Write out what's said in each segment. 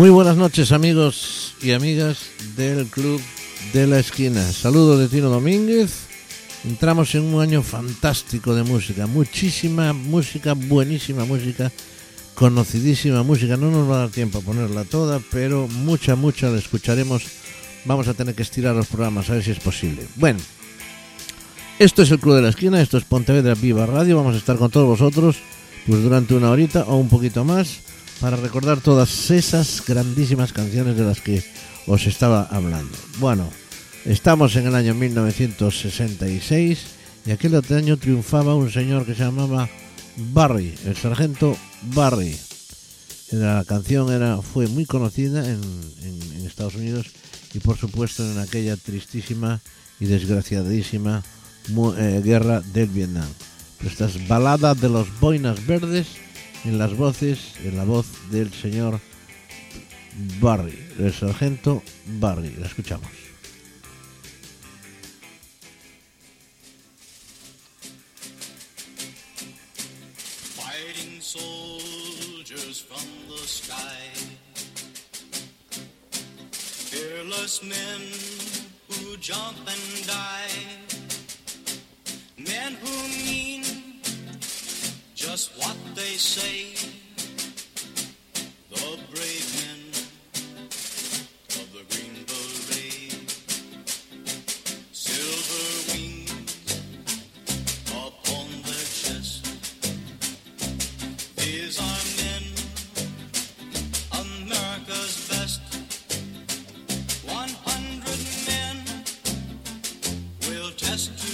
Muy buenas noches amigos y amigas del Club de la Esquina. Saludos de Tino Domínguez. Entramos en un año fantástico de música, muchísima música, buenísima música, conocidísima música. No nos va a dar tiempo a ponerla toda, pero mucha, mucha la escucharemos. Vamos a tener que estirar los programas a ver si es posible. Bueno, esto es el Club de la Esquina, esto es Pontevedra Viva Radio. Vamos a estar con todos vosotros pues durante una horita o un poquito más para recordar todas esas grandísimas canciones de las que os estaba hablando. Bueno, estamos en el año 1966 y aquel otro año triunfaba un señor que se llamaba Barry, el sargento Barry. La canción era, fue muy conocida en, Estados Unidos y por supuesto en aquella tristísima y desgraciadísima eh, guerra del Vietnam. Esta es balada de los boinas verdes en las voces, en la voz del señor Barry, del sargento Barry. La escuchamos. Fighting soldiers from the sky. Fearless men who jump and die. Men who mean just what they say. The brave men of the Green Beret. Silver wings upon their chest. These are men, America's best. One hundred men will test today,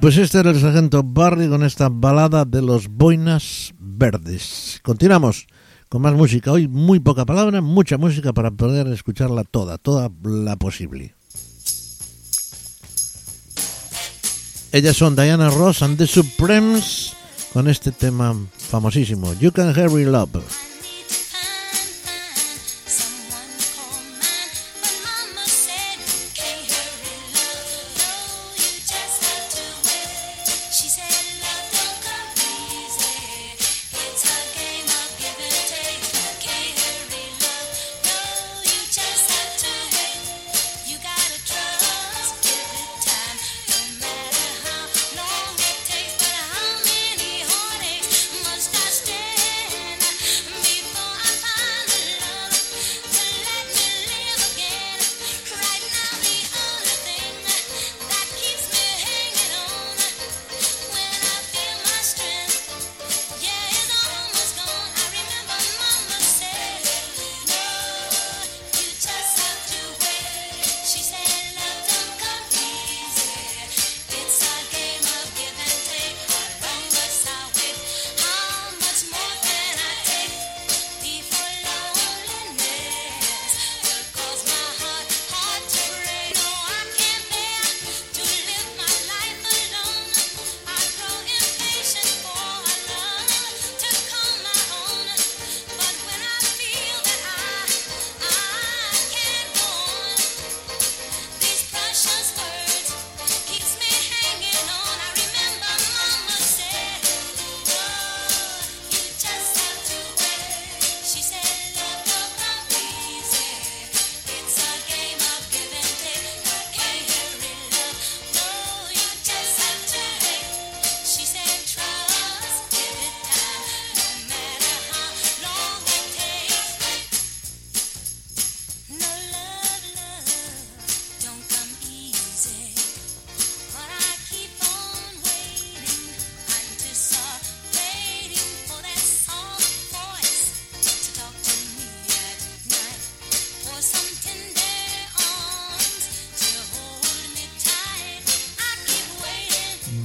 Pues este era el sargento Barry con esta balada de los boinas verdes. Continuamos con más música. Hoy muy poca palabra, mucha música para poder escucharla toda, toda la posible. Ellas son Diana Ross and the Supremes con este tema famosísimo, You Can Hurry Love.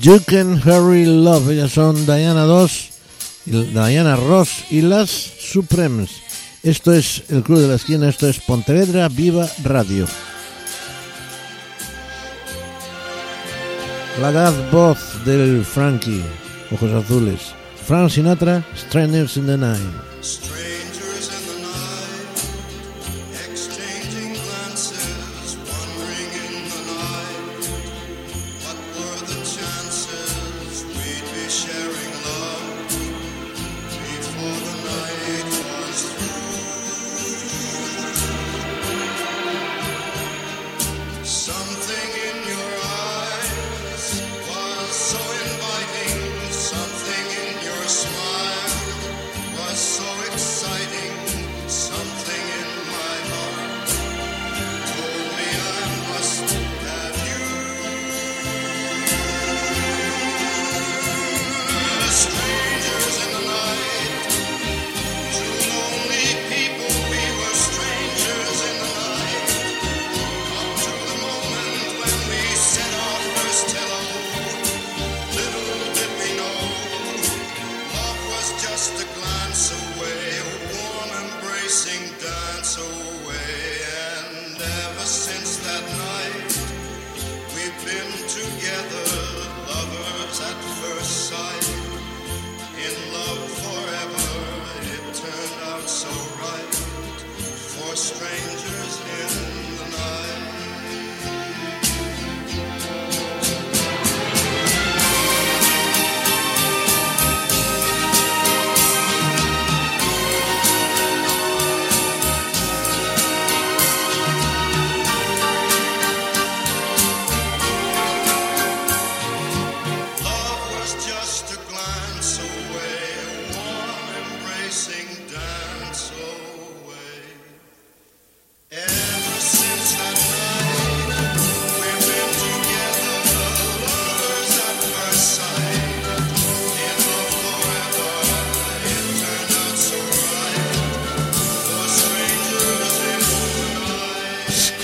You Can Hurry Love. Ellas son Diana 2, y Diana Ross y las Supremes. Esto es el Club de la Esquina, esto es Pontevedra Viva Radio. La voz del Frankie, ojos azules. Frank Sinatra, Strangers in the Night.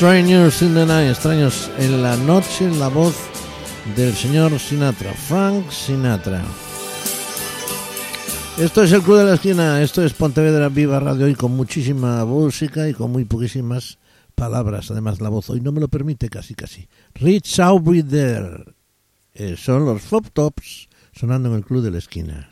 Strangers in the Night, extraños en la noche, la voz del señor Sinatra, Frank Sinatra. Esto es el Club de la Esquina, esto es Pontevedra Viva Radio y con muchísima música y con muy poquísimas palabras. Además, la voz hoy no me lo permite casi casi. Reach Out There. Eh, son los Pop Tops sonando en el Club de la Esquina.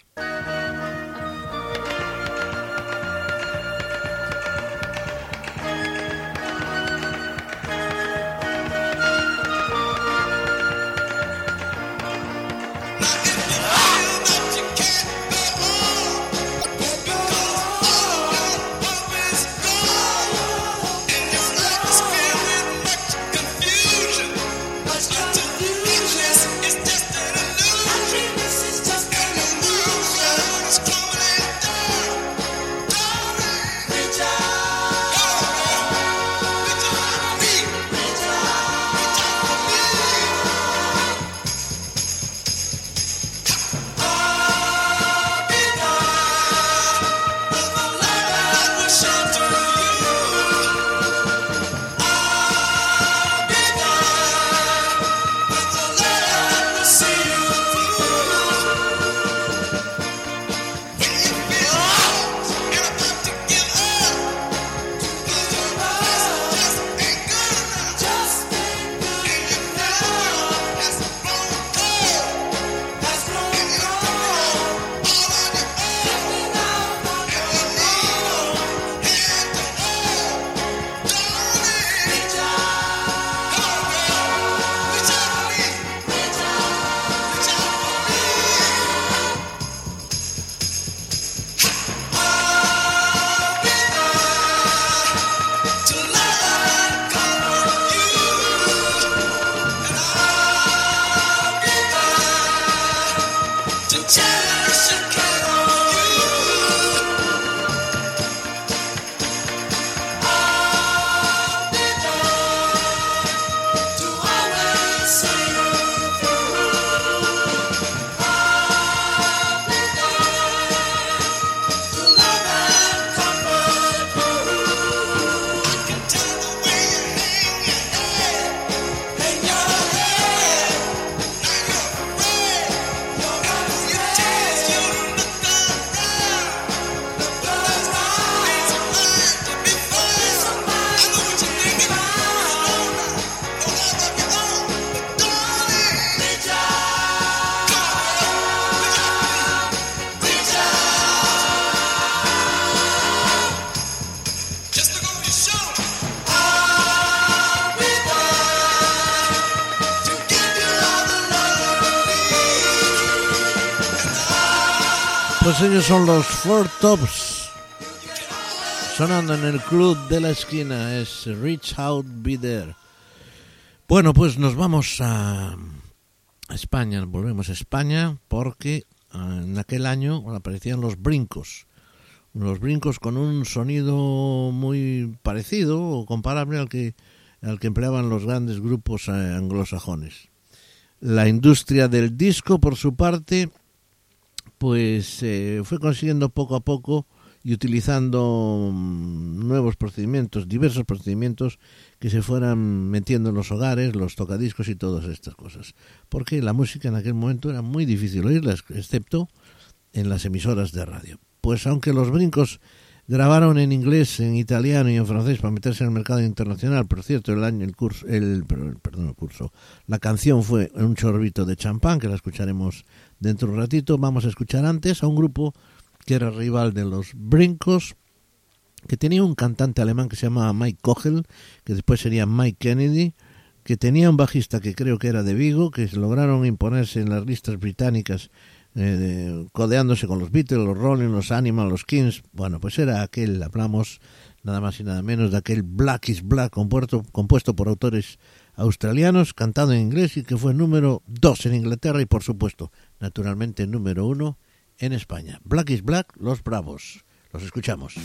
Son los Four Tops. Sonando en el club de la esquina. Es Reach Out Be There. Bueno, pues nos vamos a España. Volvemos a España porque ah, en aquel año aparecían los brincos. Los brincos con un sonido muy parecido o comparable al que, al que empleaban los grandes grupos eh, anglosajones. La industria del disco, por su parte, pues eh, fue consiguiendo poco a poco y utilizando mm, nuevos procedimientos, diversos procedimientos que se fueran metiendo en los hogares, los tocadiscos y todas estas cosas. Porque la música en aquel momento era muy difícil oírla, excepto en las emisoras de radio. Pues aunque los brincos grabaron en inglés, en italiano y en francés para meterse en el mercado internacional, por cierto, el año, el curso, el, perdón, el curso, la canción fue un chorbito de champán, que la escucharemos dentro de un ratito. Vamos a escuchar antes a un grupo que era rival de los brincos, que tenía un cantante alemán que se llamaba Mike Kogel, que después sería Mike Kennedy, que tenía un bajista que creo que era de Vigo, que lograron imponerse en las listas británicas eh, codeándose con los Beatles, los Rolling, los Animals, los Kings. Bueno, pues era aquel, hablamos nada más y nada menos de aquel Black is Black compuesto, compuesto por autores australianos, cantado en inglés y que fue número dos en Inglaterra y por supuesto, naturalmente número uno en España. Black is Black, Los Bravos. Los escuchamos.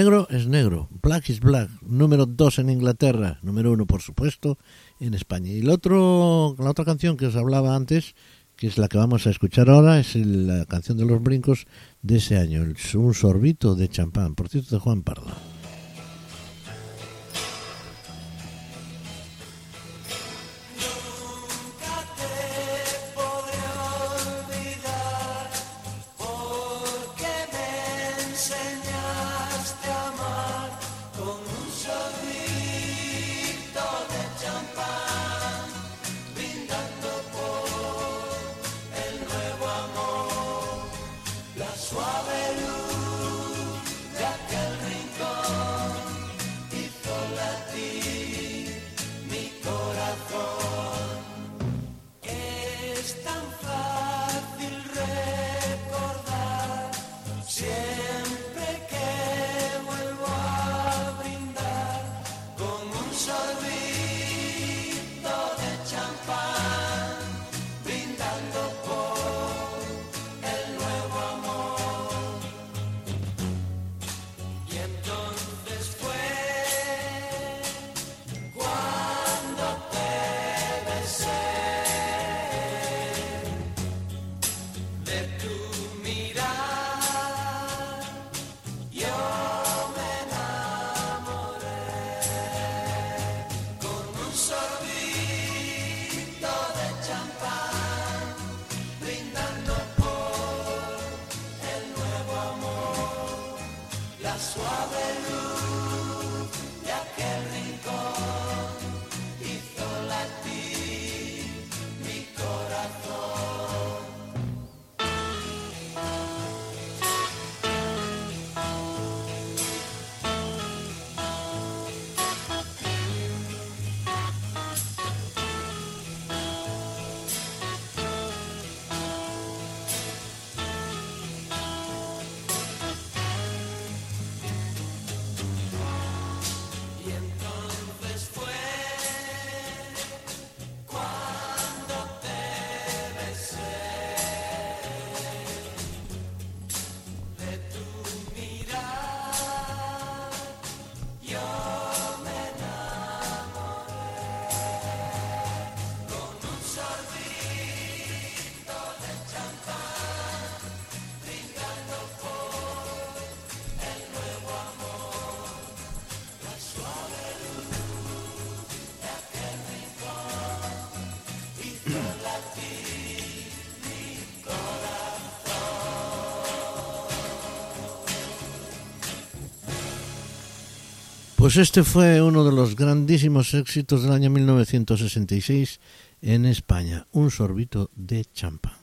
Negro es negro, black is black, número 2 en Inglaterra, número 1 por supuesto en España. Y el otro, la otra canción que os hablaba antes, que es la que vamos a escuchar ahora, es la canción de los brincos de ese año, el- un sorbito de champán, por cierto de Juan Pardo. Pues este fue uno de los grandísimos éxitos del año 1966 en España, un sorbito de champán.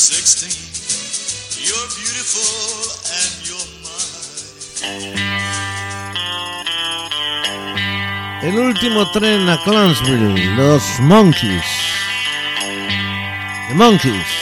16. You're beautiful and you're mine. El último tren a Clownsville, los Monkeys. The Monkeys.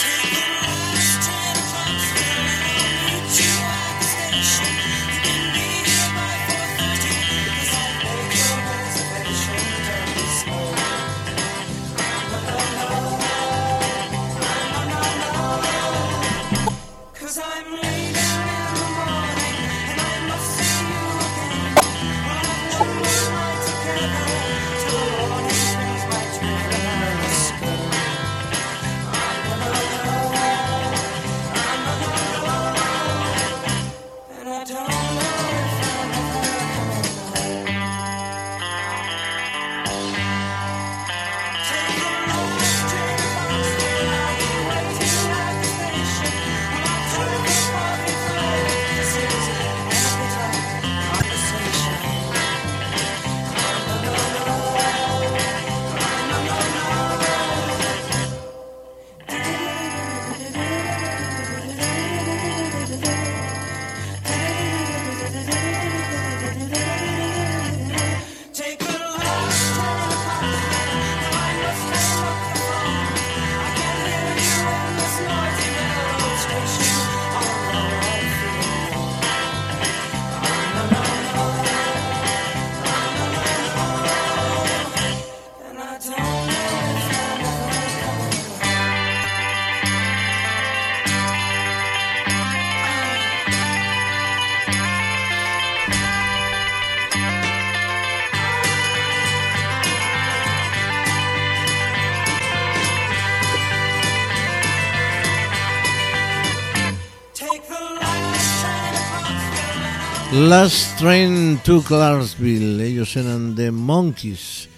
Last Train to Clarksville, ellos eran The Monkeys.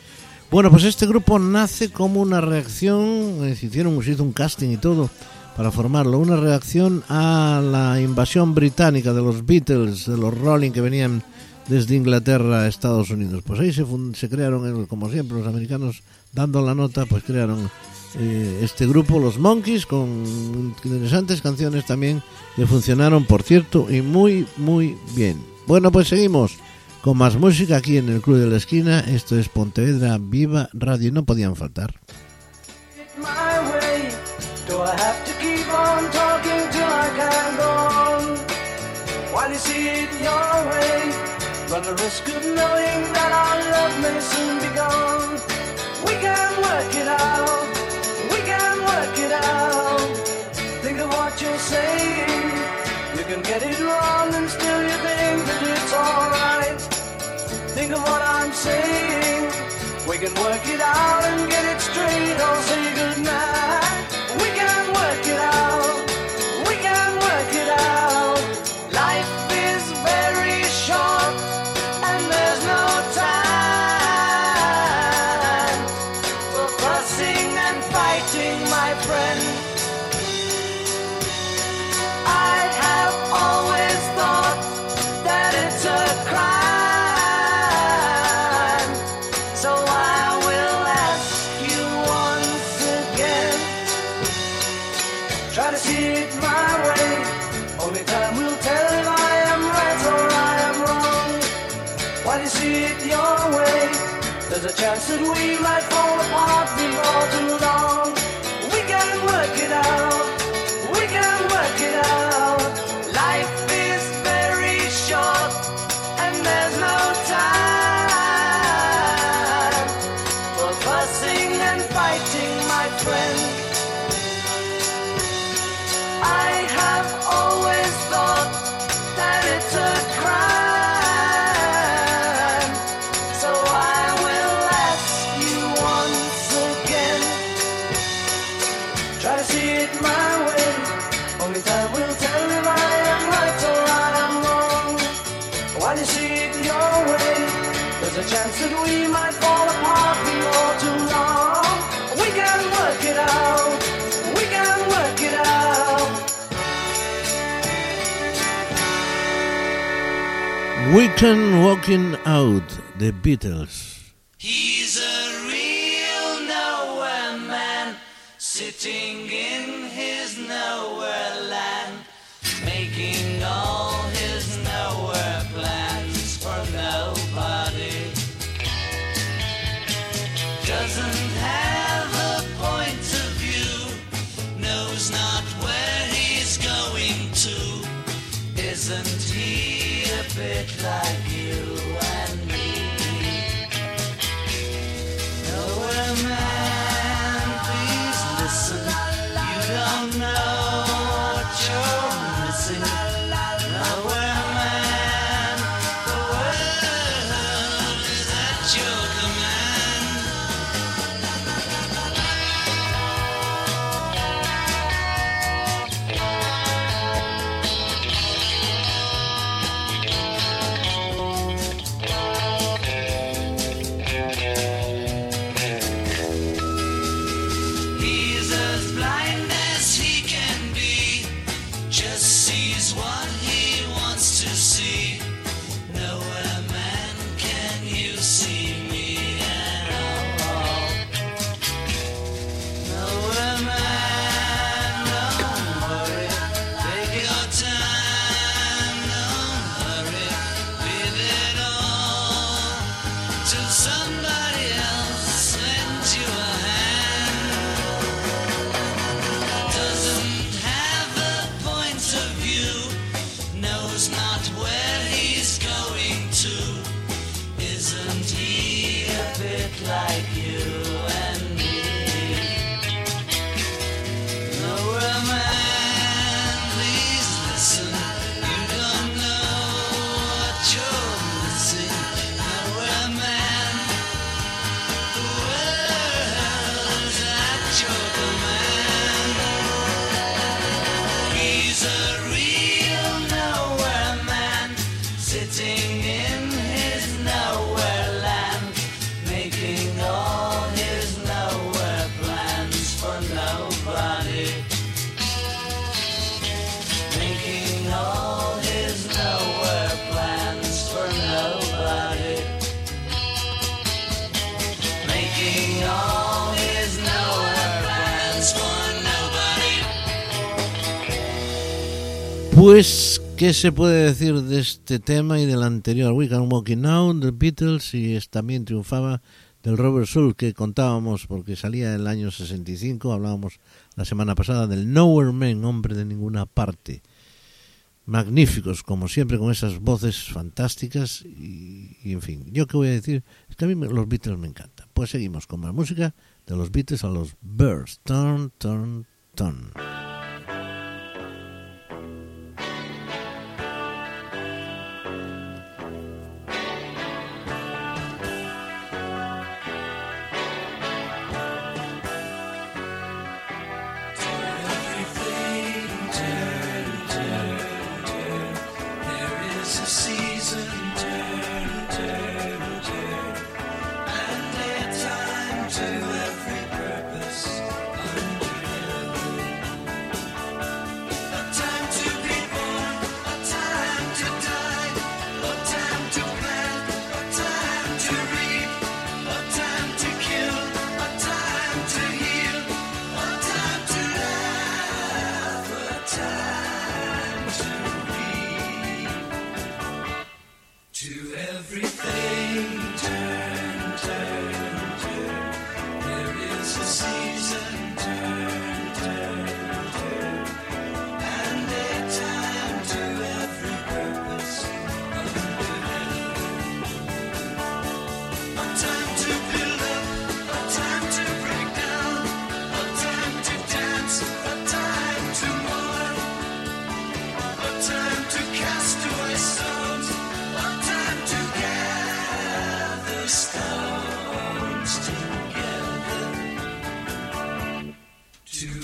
Bueno, pues este grupo nace como una reacción, se hicieron, se hizo un casting y todo para formarlo, una reacción a la invasión británica de los Beatles, de los Rolling que venían desde Inglaterra a Estados Unidos. Pues ahí se, se crearon, eh, como siempre, los americanos dando la nota, pues crearon eh, este grupo, los Monkeys, con interesantes canciones también que funcionaron, por cierto, y muy, muy bien. Bueno, pues seguimos con más música aquí en el Club de la Esquina. Esto es Pontevedra Viva Radio, no podían faltar. run the risk of knowing that our love may soon be gone. We can work it out, we can work it out. Think of what you're saying. You can get it wrong and still you Of what I'm saying. We can work it out and get it straight. I'll say goodnight. that we Mountain Walking Out, The Beatles. He's a real nowhere man, sitting in his nowhere land, making all his nowhere plans for nobody. Doesn't have a point of view, knows not where he's going to, isn't he? fit like Pues, ¿qué se puede decir de este tema y del anterior? We Can Walking Now, The Beatles, y también triunfaba del Robert Soul que contábamos porque salía en el año 65, hablábamos la semana pasada del Nowhere Man, hombre de ninguna parte. Magníficos, como siempre, con esas voces fantásticas y, en fin, yo qué voy a decir, es que a mí los Beatles me encantan. Pues seguimos con más música de los Beatles a los Birds. Turn, turn, turn.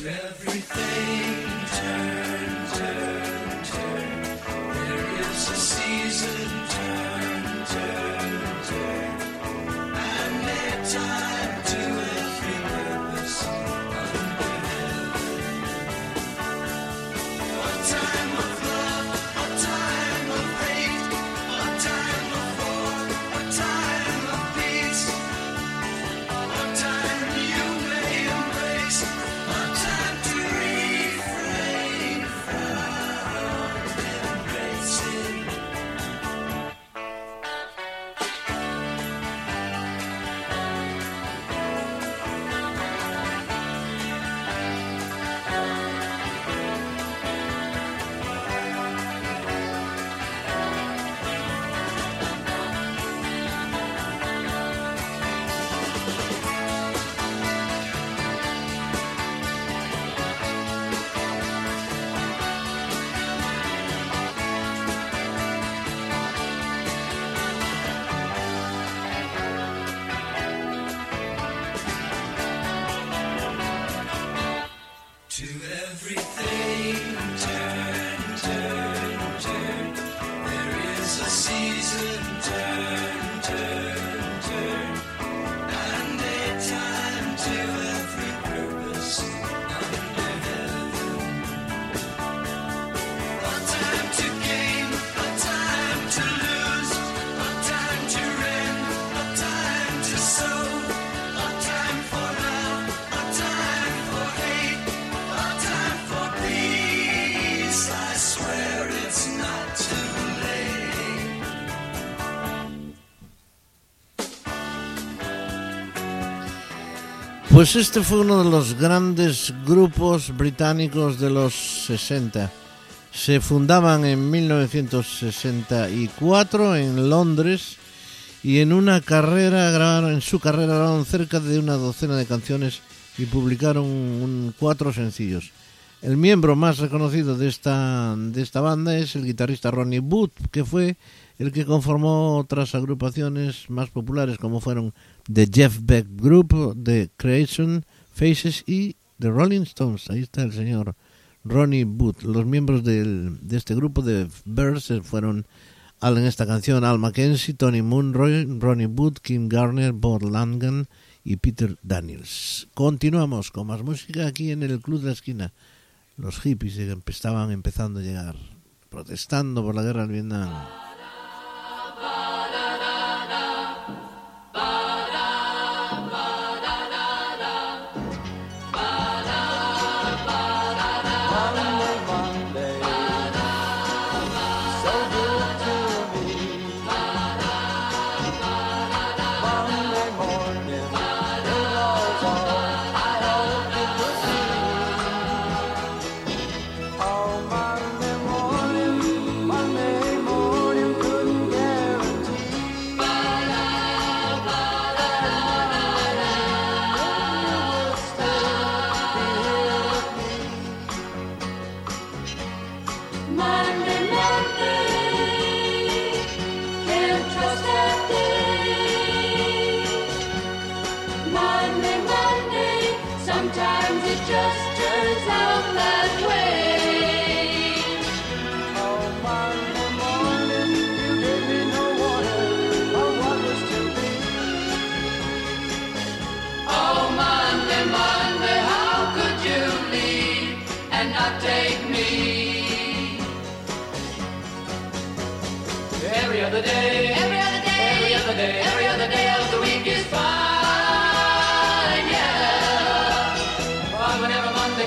Saying. Pues este fue uno de los grandes grupos británicos de los 60. Se fundaban en 1964 en Londres y en una carrera grabaron, en su carrera grabaron cerca de una docena de canciones y publicaron cuatro sencillos. El miembro más reconocido de esta, de esta banda es el guitarrista Ronnie Wood, que fue el que conformó otras agrupaciones más populares como fueron The Jeff Beck Group, The Creation Faces y The Rolling Stones. Ahí está el señor Ronnie Wood. Los miembros del- de este grupo de Birds fueron en esta canción Al Mackenzie, Tony Munroy, Ronnie Wood, Kim Garner, Bob Langan y Peter Daniels. Continuamos con más música aquí en el Club de la Esquina. Los hippies estaban empezando a llegar, protestando por la guerra del Vietnam.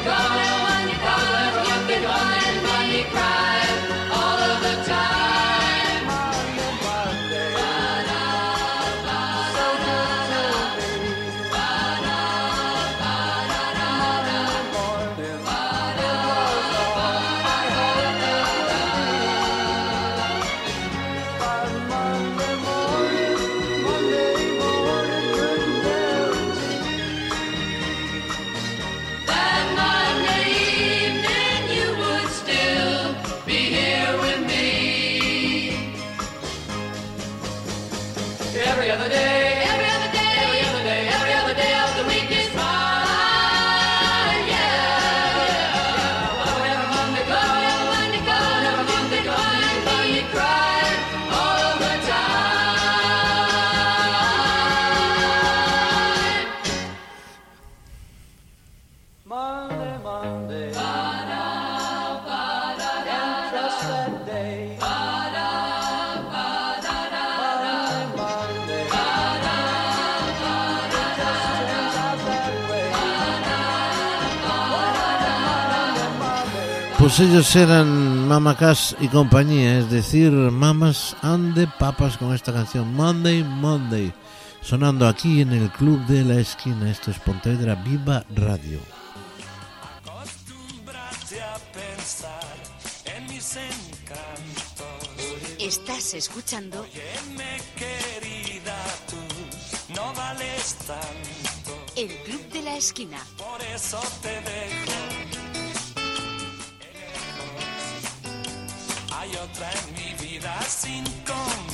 God. Pues ellos eran Mama Cass y compañía, es decir, Mamas and the Papas con esta canción Monday, Monday, sonando aquí en el Club de la Esquina. Esto es Pontevedra Viva Radio. Acostúmbrate a pensar en mis encantos. Estás escuchando Óyeme, querida, tú no vales tanto. el Club de la Esquina. Por eso te dejo. Otra en mi vida sin complejos.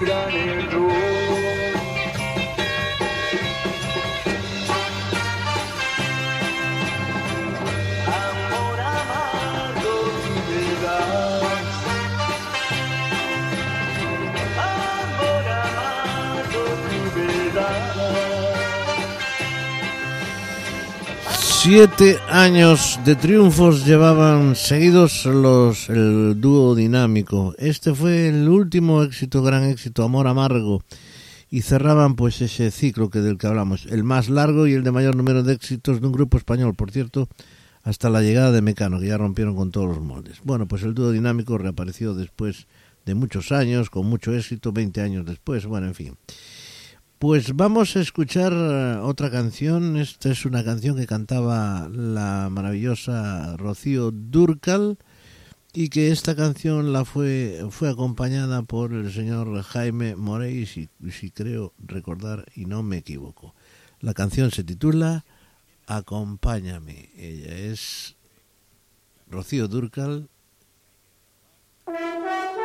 graneros. Siete años de triunfos llevaban seguidos los el dúo dinámico. Este fue el último éxito, gran éxito, Amor Amargo. Y cerraban pues ese ciclo que del que hablamos, el más largo y el de mayor número de éxitos de un grupo español, por cierto, hasta la llegada de Mecano, que ya rompieron con todos los moldes. Bueno, pues el dúo dinámico reapareció después de muchos años, con mucho éxito, 20 años después, bueno, en fin. Pues vamos a escuchar eh, otra canción. Esta es una canción que cantaba la maravillosa Rocío Durcal y que esta canción la fue fue acompañada por el señor Jaime Morey, si, si creo recordar y no me equivoco. La canción se titula Acompáñame. Ella es Rocío Durcal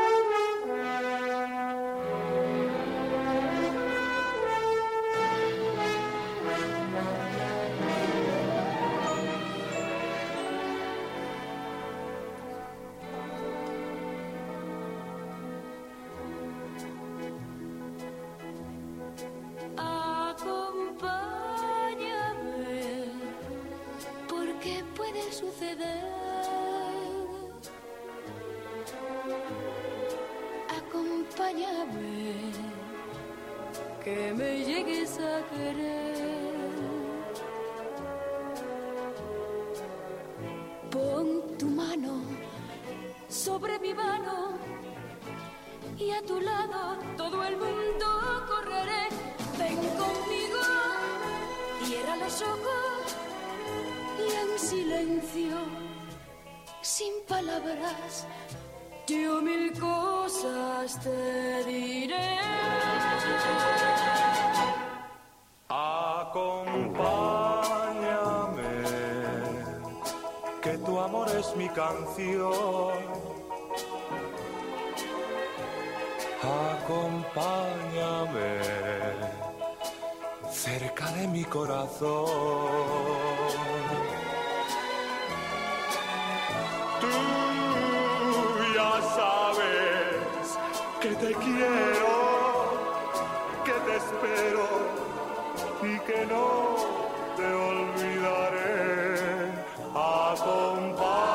en silencio sin palabras. Yo mil cosas te diré. Acompáñame, que tu amor es mi canción. Acompáñame cerca de mi corazón. Ya sabes que te quiero, que te espero y que no te olvidaré. Acompáñame.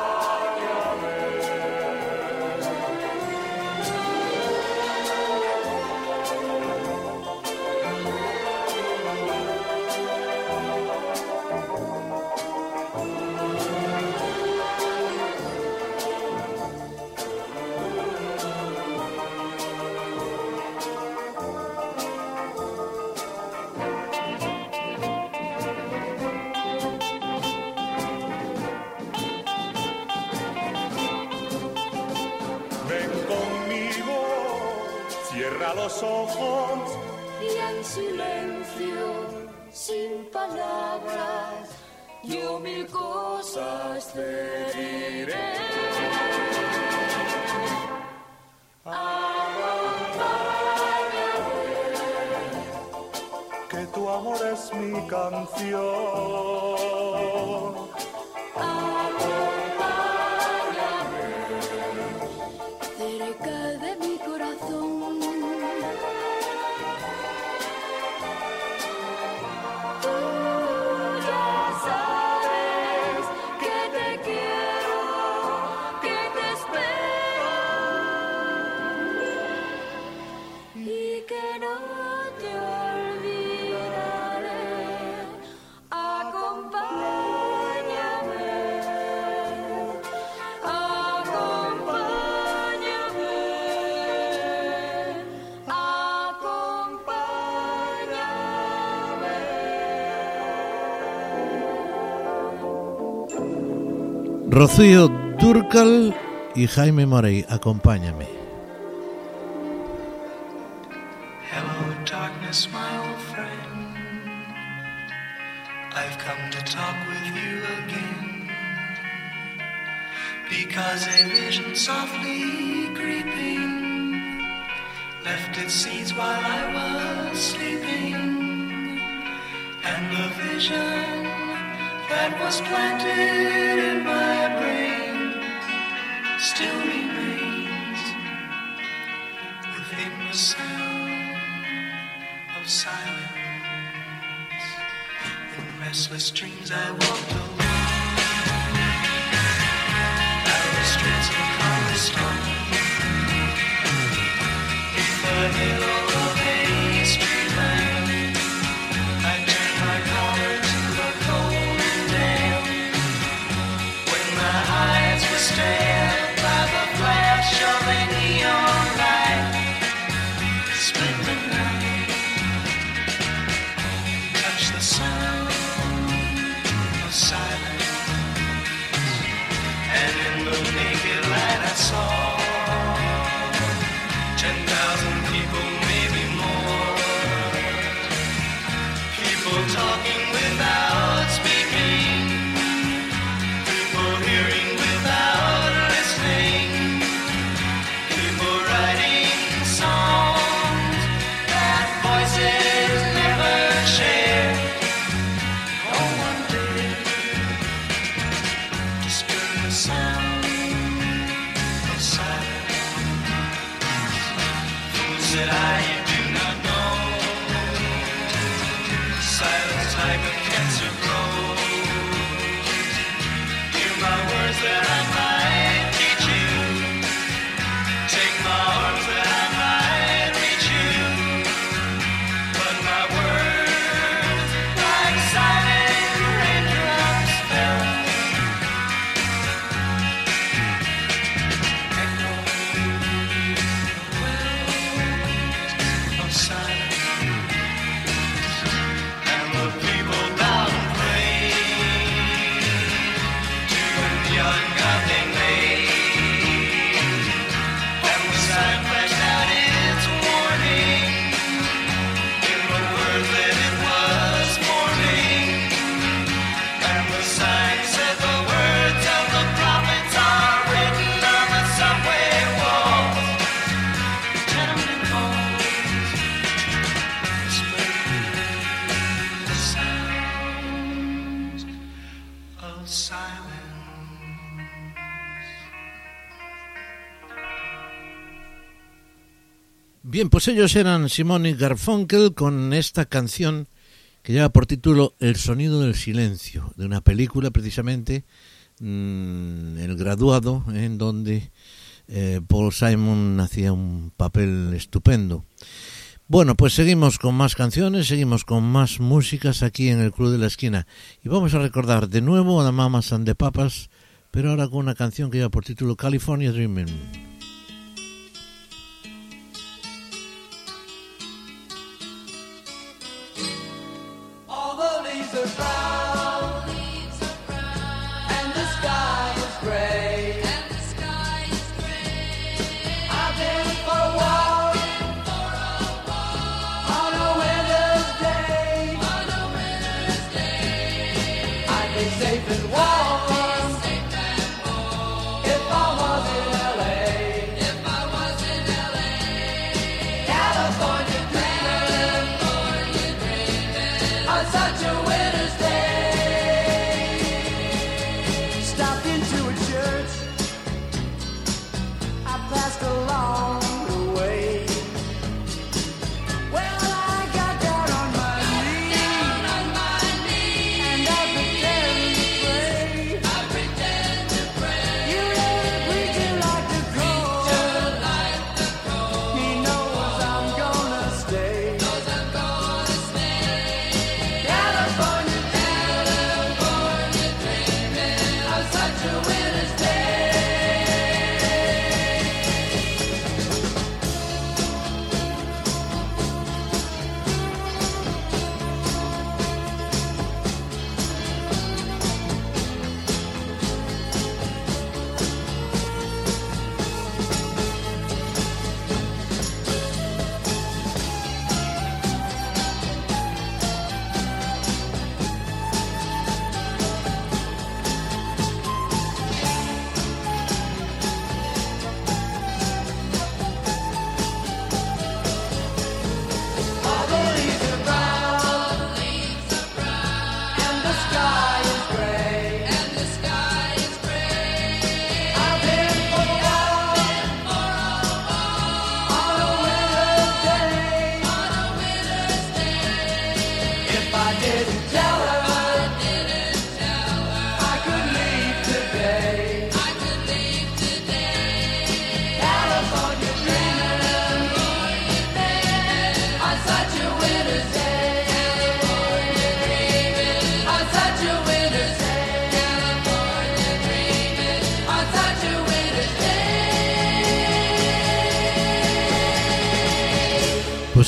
Ojos. Y en silencio, sin palabras, yo mil cosas te diré. que tu amor es mi canción. Rocío Durcal y Jaime Morey, acompáñame. Hello, darkness, my old friend. I've come to talk with you again. Because a vision softly creeping left its seeds while I was sleeping. And the vision that was planted in my I Pues ellos eran Simone y Garfunkel con esta canción que lleva por título El sonido del silencio, de una película precisamente, mm, El graduado, en donde eh, Paul Simon hacía un papel estupendo. Bueno, pues seguimos con más canciones, seguimos con más músicas aquí en el Club de la Esquina. Y vamos a recordar de nuevo a la Mamas and Papas, pero ahora con una canción que lleva por título California Dreaming. The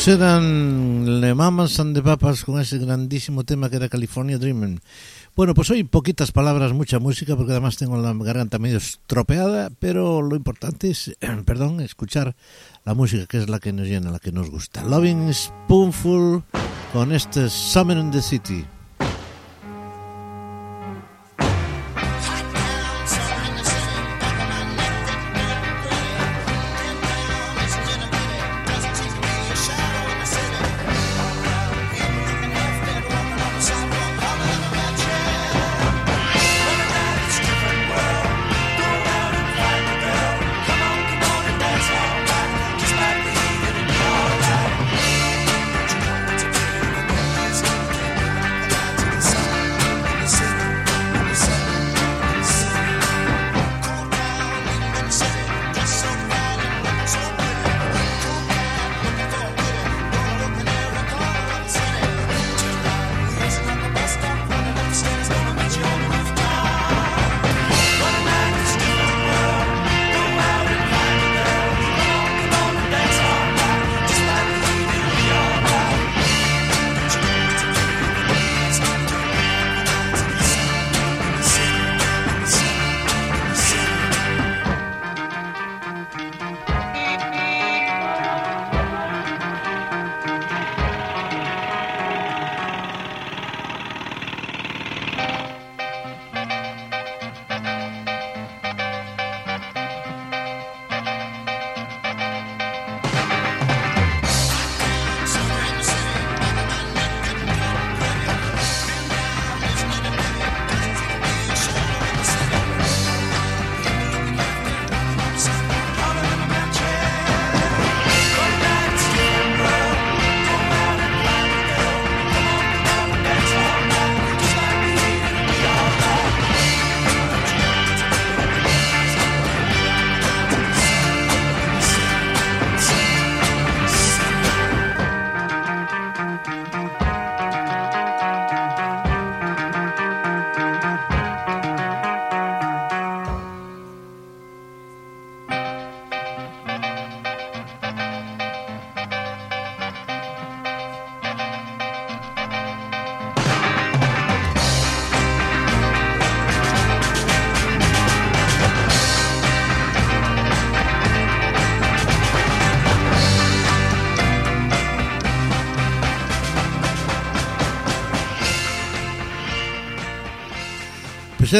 eran Le Mamas and the Papas con ese grandísimo tema que era California Dreaming. Bueno, pues hoy poquitas palabras, mucha música, porque además tengo la garganta medio estropeada, pero lo importante es, perdón, escuchar la música, que es la que nos llena, la que nos gusta. Loving Spoonful con este Summer in the City.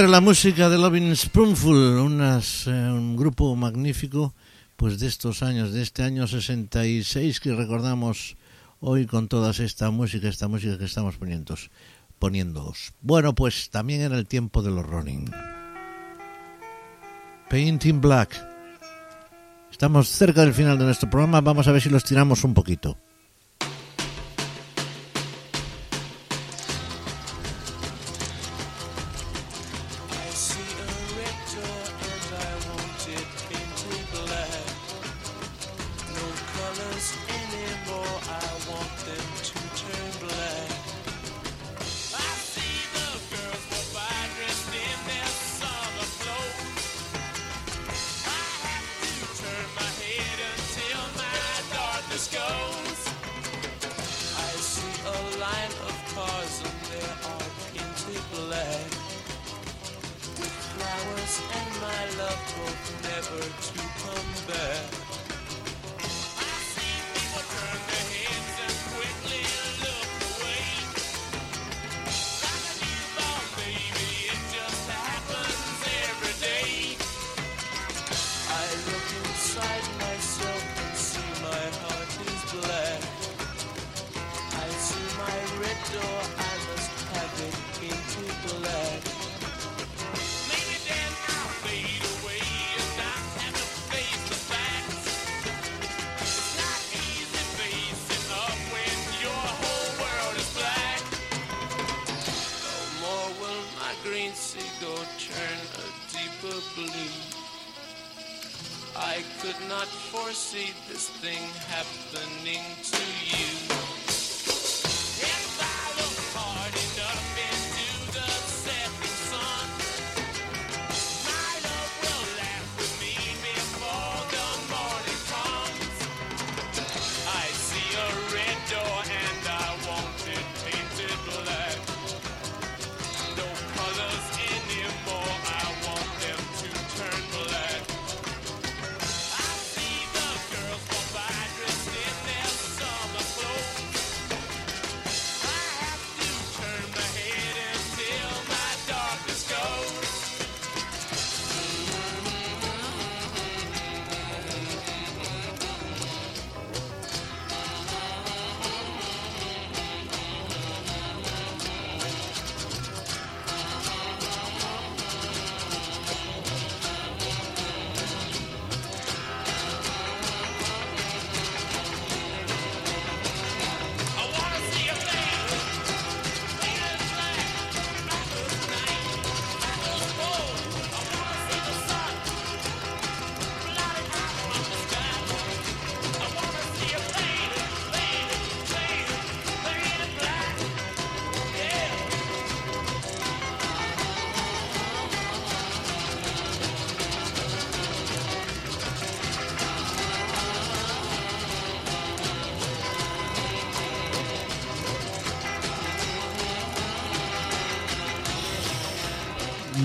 la música de Loving Spoonful, unas, eh, un grupo magnífico pues de estos años, de este año 66 que recordamos hoy con toda esta música, esta música que estamos poniendo, poniéndoos. Bueno, pues también era el tiempo de los Rolling. Painting Black. Estamos cerca del final de nuestro programa, vamos a ver si los tiramos un poquito.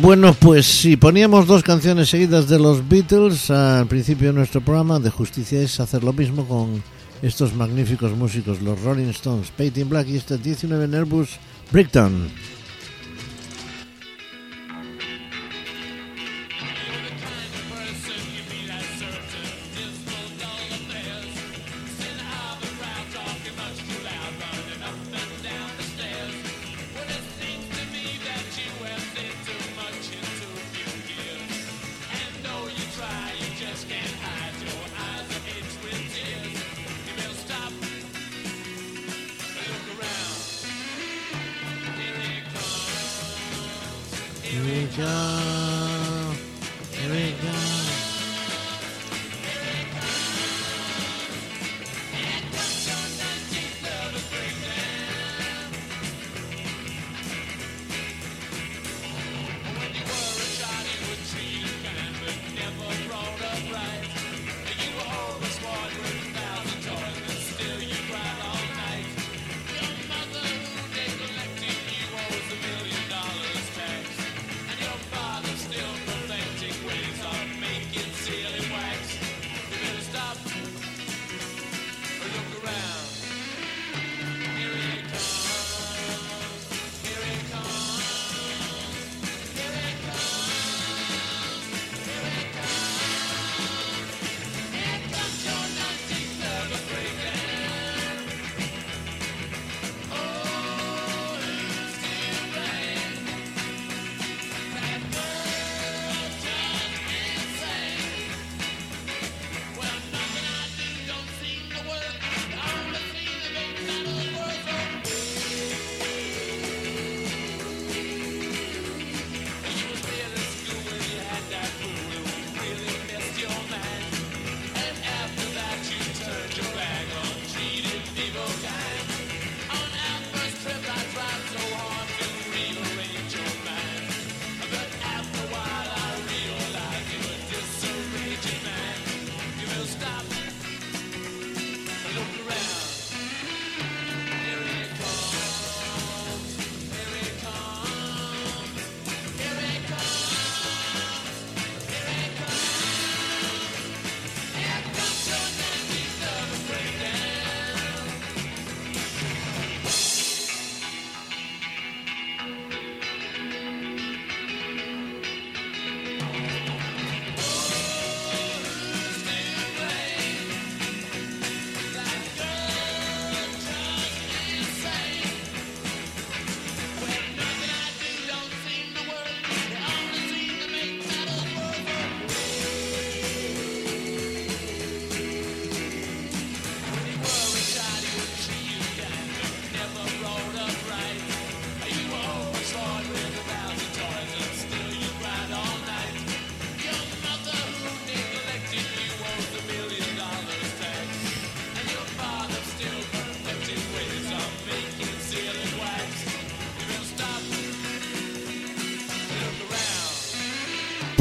Bueno, pues sí, poníamos dos canciones seguidas de los Beatles al principio de nuestro programa. De justicia es hacer lo mismo con estos magníficos músicos, los Rolling Stones, Painting Black y este 19 Airbus Brickton.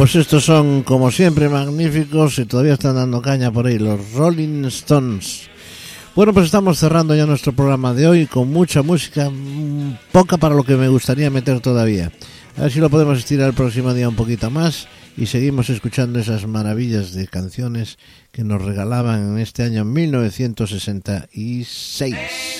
Pues estos son, como siempre, magníficos y todavía están dando caña por ahí, los Rolling Stones. Bueno, pues estamos cerrando ya nuestro programa de hoy con mucha música, mm, poca para lo que me gustaría meter todavía. A ver si lo podemos estirar el próximo día un poquito más y seguimos escuchando esas maravillas de canciones que nos regalaban en este año 1966.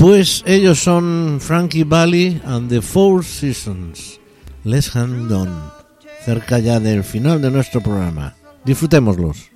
Pues ellos son Frankie Valli and the Four Seasons. Let's Hang On. Cerca ya del final de nuestro programa. Disfrutémoslos.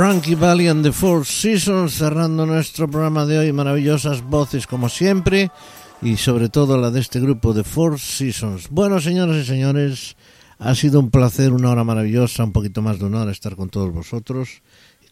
Frankie Valli and the Four Seasons cerrando nuestro programa de hoy. Maravillosas voces como siempre y sobre todo la de este grupo de Four Seasons. Bueno, señoras y señores, ha sido un placer, una hora maravillosa, un poquito más de una hora estar con todos vosotros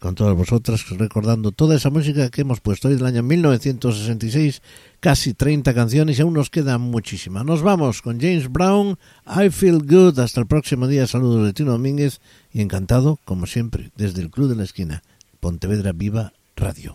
con todas vosotras recordando toda esa música que hemos puesto hoy del año 1966, casi 30 canciones y aún nos queda muchísima. Nos vamos con James Brown, I Feel Good. Hasta el próximo día. Saludos de Tino Domínguez y encantado, como siempre, desde el Club de la Esquina, Pontevedra Viva Radio.